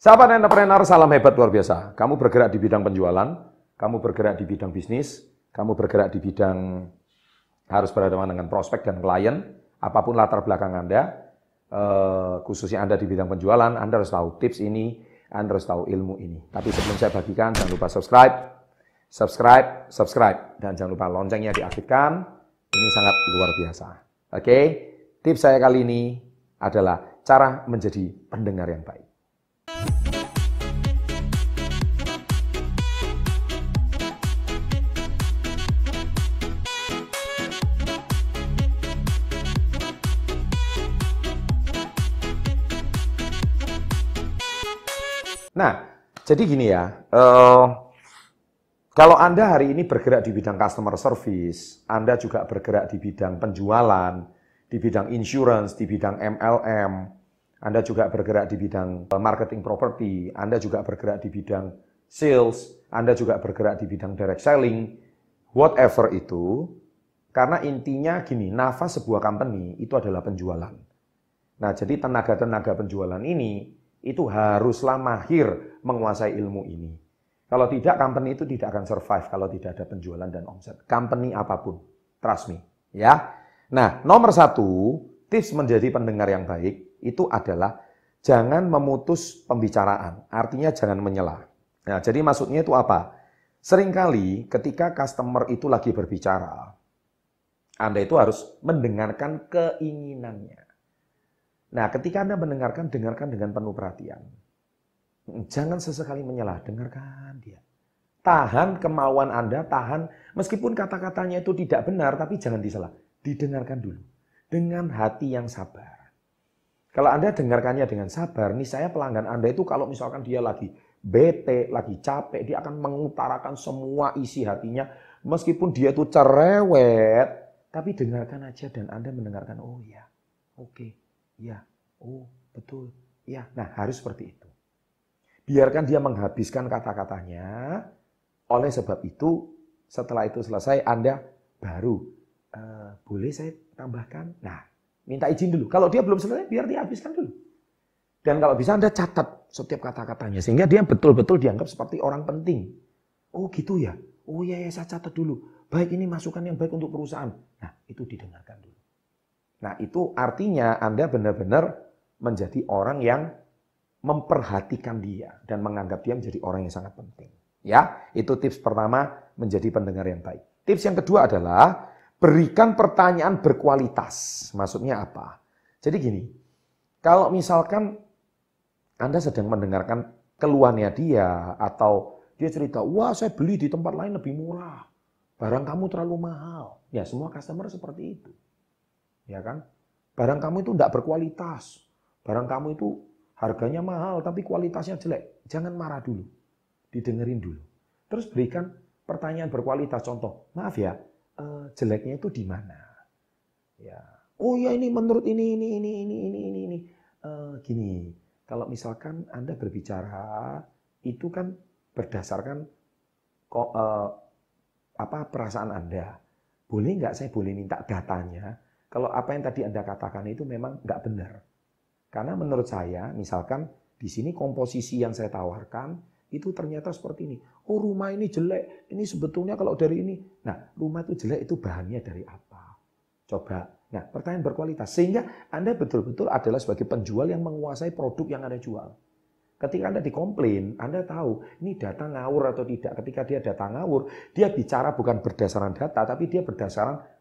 Sahabat entrepreneur, salam hebat luar biasa. Kamu bergerak di bidang penjualan, kamu bergerak di bidang bisnis, kamu bergerak di bidang harus berhadapan dengan prospek dan klien, apa pun latar belakang Anda, eh, khususnya Anda di bidang penjualan, Anda harus tahu tips ini, Anda harus tahu ilmu ini. Tapi sebelum saya bagikan, jangan lupa subscribe, subscribe, subscribe, dan jangan lupa loncengnya diaktifkan. Ini sangat luar biasa. Oke, tips saya kali ini adalah cara menjadi pendengar yang baik. Nah, jadi gini ya, uh, kalau Anda hari ini bergerak di bidang customer service, Anda juga bergerak di bidang penjualan, di bidang insurance, di bidang MLM, Anda juga bergerak di bidang marketing property, Anda juga bergerak di bidang sales, Anda juga bergerak di bidang direct selling, whatever itu, karena intinya gini, nafas sebuah company itu adalah penjualan. Nah, jadi tenaga-tenaga penjualan ini itu haruslah mahir menguasai ilmu ini. Kalau tidak, company itu tidak akan survive kalau tidak ada penjualan dan omset. Company apa pun, trust me. Ya. Nah, nomor satu, tips menjadi pendengar yang baik itu adalah jangan memutus pembicaraan. Artinya jangan menyela. Nah, jadi maksudnya itu apa? Seringkali ketika customer itu lagi berbicara, Anda itu harus mendengarkan keinginannya. Nah, ketika Anda mendengarkan, dengarkan dengan penuh perhatian. Jangan sesekali menyelah, dengarkan dia. Tahan kemauan Anda, tahan meskipun kata-katanya itu tidak benar, tapi jangan disalah. Didengarkan dulu. Dengan hati yang sabar. Kalau Anda dengarkannya dengan sabar, nih saya pelanggan Anda itu kalau misalkan dia lagi bete, lagi capek, dia akan mengutarakan semua isi hatinya. Meskipun dia itu cerewet, tapi dengarkan aja dan Anda mendengarkan, oh ya, oke. Okay Ya, oh betul. Ya, nah harus seperti itu. Biarkan dia menghabiskan kata-katanya. Oleh sebab itu, setelah itu selesai, Anda baru e, boleh saya tambahkan. Nah, minta izin dulu. Kalau dia belum selesai, biar dia habiskan dulu. Dan kalau bisa Anda catat setiap kata-katanya sehingga dia betul-betul dianggap seperti orang penting. Oh gitu ya. Oh iya ya saya catat dulu. Baik ini masukan yang baik untuk perusahaan. Nah, itu didengarkan dulu. Nah, itu artinya Anda benar-benar menjadi orang yang memperhatikan dia dan menganggap dia menjadi orang yang sangat penting. Ya, itu tips pertama menjadi pendengar yang baik. Tips yang kedua adalah berikan pertanyaan berkualitas. Maksudnya apa? Jadi gini, kalau misalkan Anda sedang mendengarkan keluhannya dia atau dia cerita, wah saya beli di tempat lain lebih murah, barang kamu terlalu mahal. Ya semua customer seperti itu ya kan? Barang kamu itu tidak berkualitas. Barang kamu itu harganya mahal tapi kualitasnya jelek. Jangan marah dulu. Didengerin dulu. Terus berikan pertanyaan berkualitas. Contoh, maaf ya, eh, jeleknya itu di mana? Ya. Oh ya ini menurut ini ini ini ini ini ini ini. Eh, gini, kalau misalkan Anda berbicara itu kan berdasarkan kok eh, apa perasaan Anda. Boleh nggak saya boleh minta datanya? Kalau apa yang tadi Anda katakan itu memang nggak benar. Karena menurut saya, misalkan di sini komposisi yang saya tawarkan itu ternyata seperti ini. Oh rumah ini jelek, ini sebetulnya kalau dari ini. Nah rumah itu jelek itu bahannya dari apa? Coba. Nah pertanyaan berkualitas. Sehingga Anda betul-betul adalah sebagai penjual yang menguasai produk yang Anda jual. Ketika Anda dikomplain, Anda tahu ini data ngawur atau tidak. Ketika dia data ngawur, dia bicara bukan berdasarkan data, tapi dia berdasarkan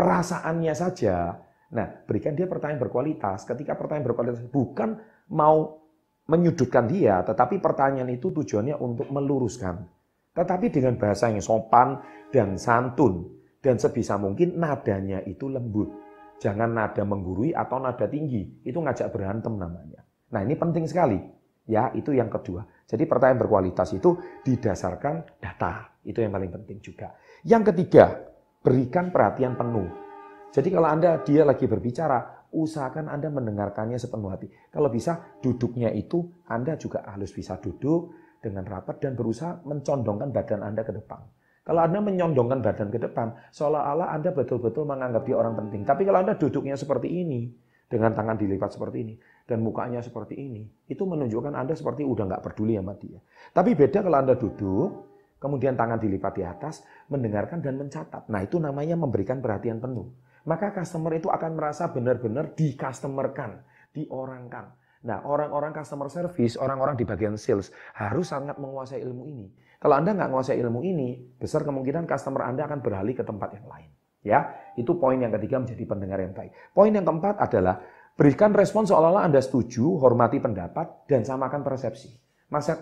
perasaannya saja. Nah, berikan dia pertanyaan berkualitas. Ketika pertanyaan berkualitas bukan mau menyudutkan dia, tetapi pertanyaan itu tujuannya untuk meluruskan. Tetapi dengan bahasa yang sopan dan santun. Dan sebisa mungkin nadanya itu lembut. Jangan nada menggurui atau nada tinggi. Itu ngajak berantem namanya. Nah ini penting sekali. Ya, itu yang kedua. Jadi pertanyaan berkualitas itu didasarkan data. Itu yang paling penting juga. Yang ketiga, berikan perhatian penuh. Jadi kalau Anda dia lagi berbicara, usahakan Anda mendengarkannya sepenuh hati. Kalau bisa duduknya itu Anda juga harus bisa duduk dengan rapat dan berusaha mencondongkan badan Anda ke depan. Kalau Anda menyondongkan badan ke depan, seolah-olah Anda betul-betul menganggap dia orang penting. Tapi kalau Anda duduknya seperti ini, dengan tangan dilipat seperti ini, dan mukanya seperti ini, itu menunjukkan Anda seperti udah nggak peduli sama dia. Tapi beda kalau Anda duduk, kemudian tangan dilipat di atas, mendengarkan dan mencatat. Nah itu namanya memberikan perhatian penuh. Maka customer itu akan merasa benar-benar di-customerkan, diorangkan. Nah, orang-orang customer service, orang-orang di bagian sales harus sangat menguasai ilmu ini. Kalau Anda nggak menguasai ilmu ini, besar kemungkinan customer Anda akan beralih ke tempat yang lain. Ya, itu poin yang ketiga menjadi pendengar yang baik. Poin yang keempat adalah Berikan respon seolah-olah Anda setuju, hormati pendapat, dan samakan persepsi. Maksud,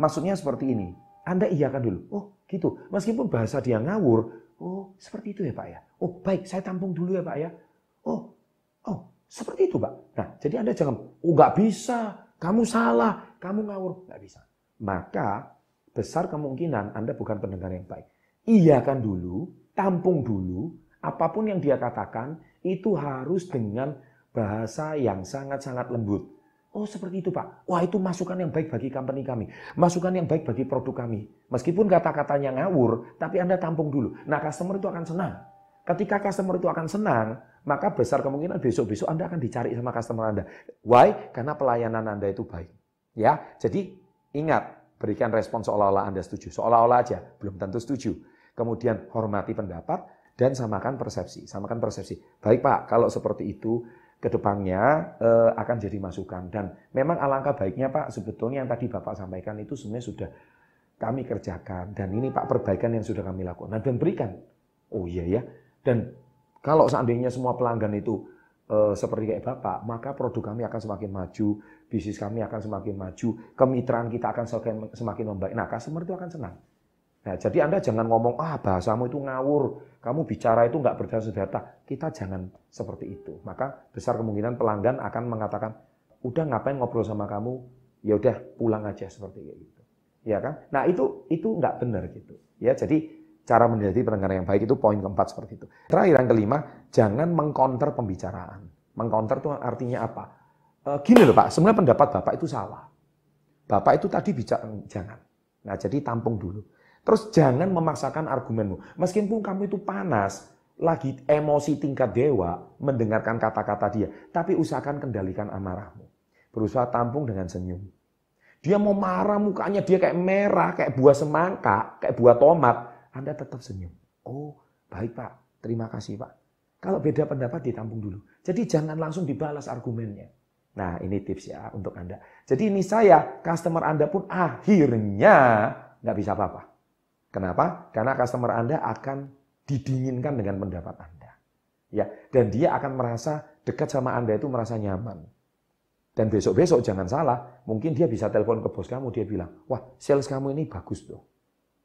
maksudnya seperti ini. Anda iyakan dulu. Oh gitu. Meskipun bahasa dia ngawur. Oh seperti itu ya Pak ya. Oh baik saya tampung dulu ya Pak ya. Oh, oh seperti itu Pak. Nah jadi Anda jangan, oh nggak bisa. Kamu salah. Kamu ngawur. Nggak bisa. Maka besar kemungkinan Anda bukan pendengar yang baik. Iyakan dulu, tampung dulu. Apa pun yang dia katakan itu harus dengan bahasa yang sangat-sangat lembut. Oh seperti itu Pak. Wah itu masukan yang baik bagi company kami. Masukan yang baik bagi produk kami. Meskipun kata-katanya ngawur, tapi Anda tampung dulu. Nah customer itu akan senang. Ketika customer itu akan senang, maka besar kemungkinan besok-besok Anda akan dicari sama customer Anda. Why? Karena pelayanan Anda itu baik. Ya, jadi ingat berikan respon seolah-olah Anda setuju. Seolah-olah aja, belum tentu setuju. Kemudian hormati pendapat dan samakan persepsi. Samakan persepsi. Baik Pak, kalau seperti itu ke depannya eh, akan jadi masukan. Dan memang alangkah baiknya Pak, sebetulnya yang tadi Bapak sampaikan itu sebenarnya sudah kami kerjakan. Dan ini Pak perbaikan yang sudah kami lakukan. Nah, dan berikan. Oh iya ya. Dan kalau seandainya semua pelanggan itu eh, seperti kayak Bapak, maka produk kami akan semakin maju, bisnis kami akan semakin maju, kemitraan kita akan semakin, semakin membaik. Nah, customer itu akan senang. Nah, jadi Anda jangan ngomong, ah bahasamu itu ngawur, kamu bicara itu nggak berdasar data. Kita jangan seperti itu. Maka besar kemungkinan pelanggan akan mengatakan, udah ngapain ngobrol sama kamu, ya udah pulang aja seperti itu. Ya kan? Nah itu itu nggak benar gitu. Ya jadi cara menjadi pendengar yang baik itu poin keempat seperti itu. Terakhir yang kelima, jangan mengkonter pembicaraan. Mengkonter itu artinya apa? E, gini loh Pak, sebenarnya pendapat Bapak itu salah. Bapak itu tadi bicara jangan. Nah jadi tampung dulu. Terus jangan memaksakan argumenmu. Meskipun kamu itu panas, lagi emosi tingkat dewa, mendengarkan kata-kata dia. Tapi usahakan kendalikan amarahmu. Berusaha tampung dengan senyum. Dia mau marah mukanya, dia kayak merah, kayak buah semangka, kayak buah tomat. Anda tetap senyum. Oh, baik Pak. Terima kasih Pak. Kalau beda pendapat ditampung dulu. Jadi jangan langsung dibalas argumennya. Nah ini tips ya untuk Anda. Jadi ini saya, customer Anda pun akhirnya nggak bisa apa-apa. Kenapa? Karena customer Anda akan didinginkan dengan pendapat Anda. Ya, dan dia akan merasa dekat sama Anda itu merasa nyaman. Dan besok-besok jangan salah, mungkin dia bisa telepon ke bos kamu, dia bilang, wah sales kamu ini bagus tuh.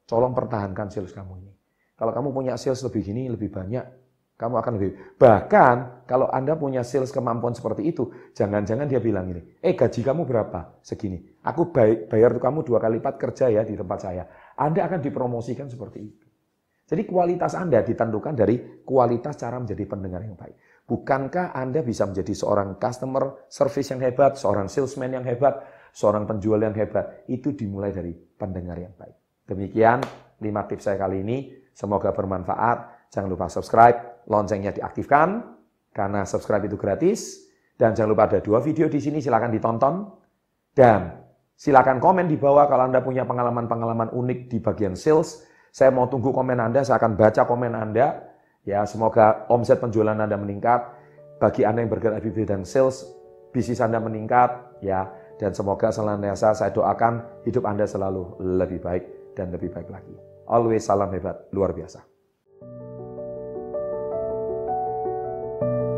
Tolong pertahankan sales kamu ini. Kalau kamu punya sales lebih gini, lebih banyak, kamu akan lebih. Bahkan kalau Anda punya sales kemampuan seperti itu, jangan-jangan dia bilang ini, eh gaji kamu berapa? Segini. Aku bayar kamu dua kali lipat kerja ya di tempat saya. Anda akan dipromosikan seperti itu. Jadi kualitas Anda ditentukan dari kualitas cara menjadi pendengar yang baik. Bukankah Anda bisa menjadi seorang customer service yang hebat, seorang salesman yang hebat, seorang penjual yang hebat? Itu dimulai dari pendengar yang baik. Demikian 5 tips saya kali ini. Semoga bermanfaat. Jangan lupa subscribe, loncengnya diaktifkan, karena subscribe itu gratis. Dan jangan lupa ada dua video di sini, silahkan ditonton. Dan Silakan komen di bawah kalau Anda punya pengalaman-pengalaman unik di bagian sales. Saya mau tunggu komen Anda, saya akan baca komen Anda. Ya, semoga omset penjualan Anda meningkat. Bagi Anda yang bergerak di bidang sales, bisnis Anda meningkat, ya. Dan semoga selanjutnya saya doakan hidup Anda selalu lebih baik dan lebih baik lagi. Always salam hebat, luar biasa. thank you.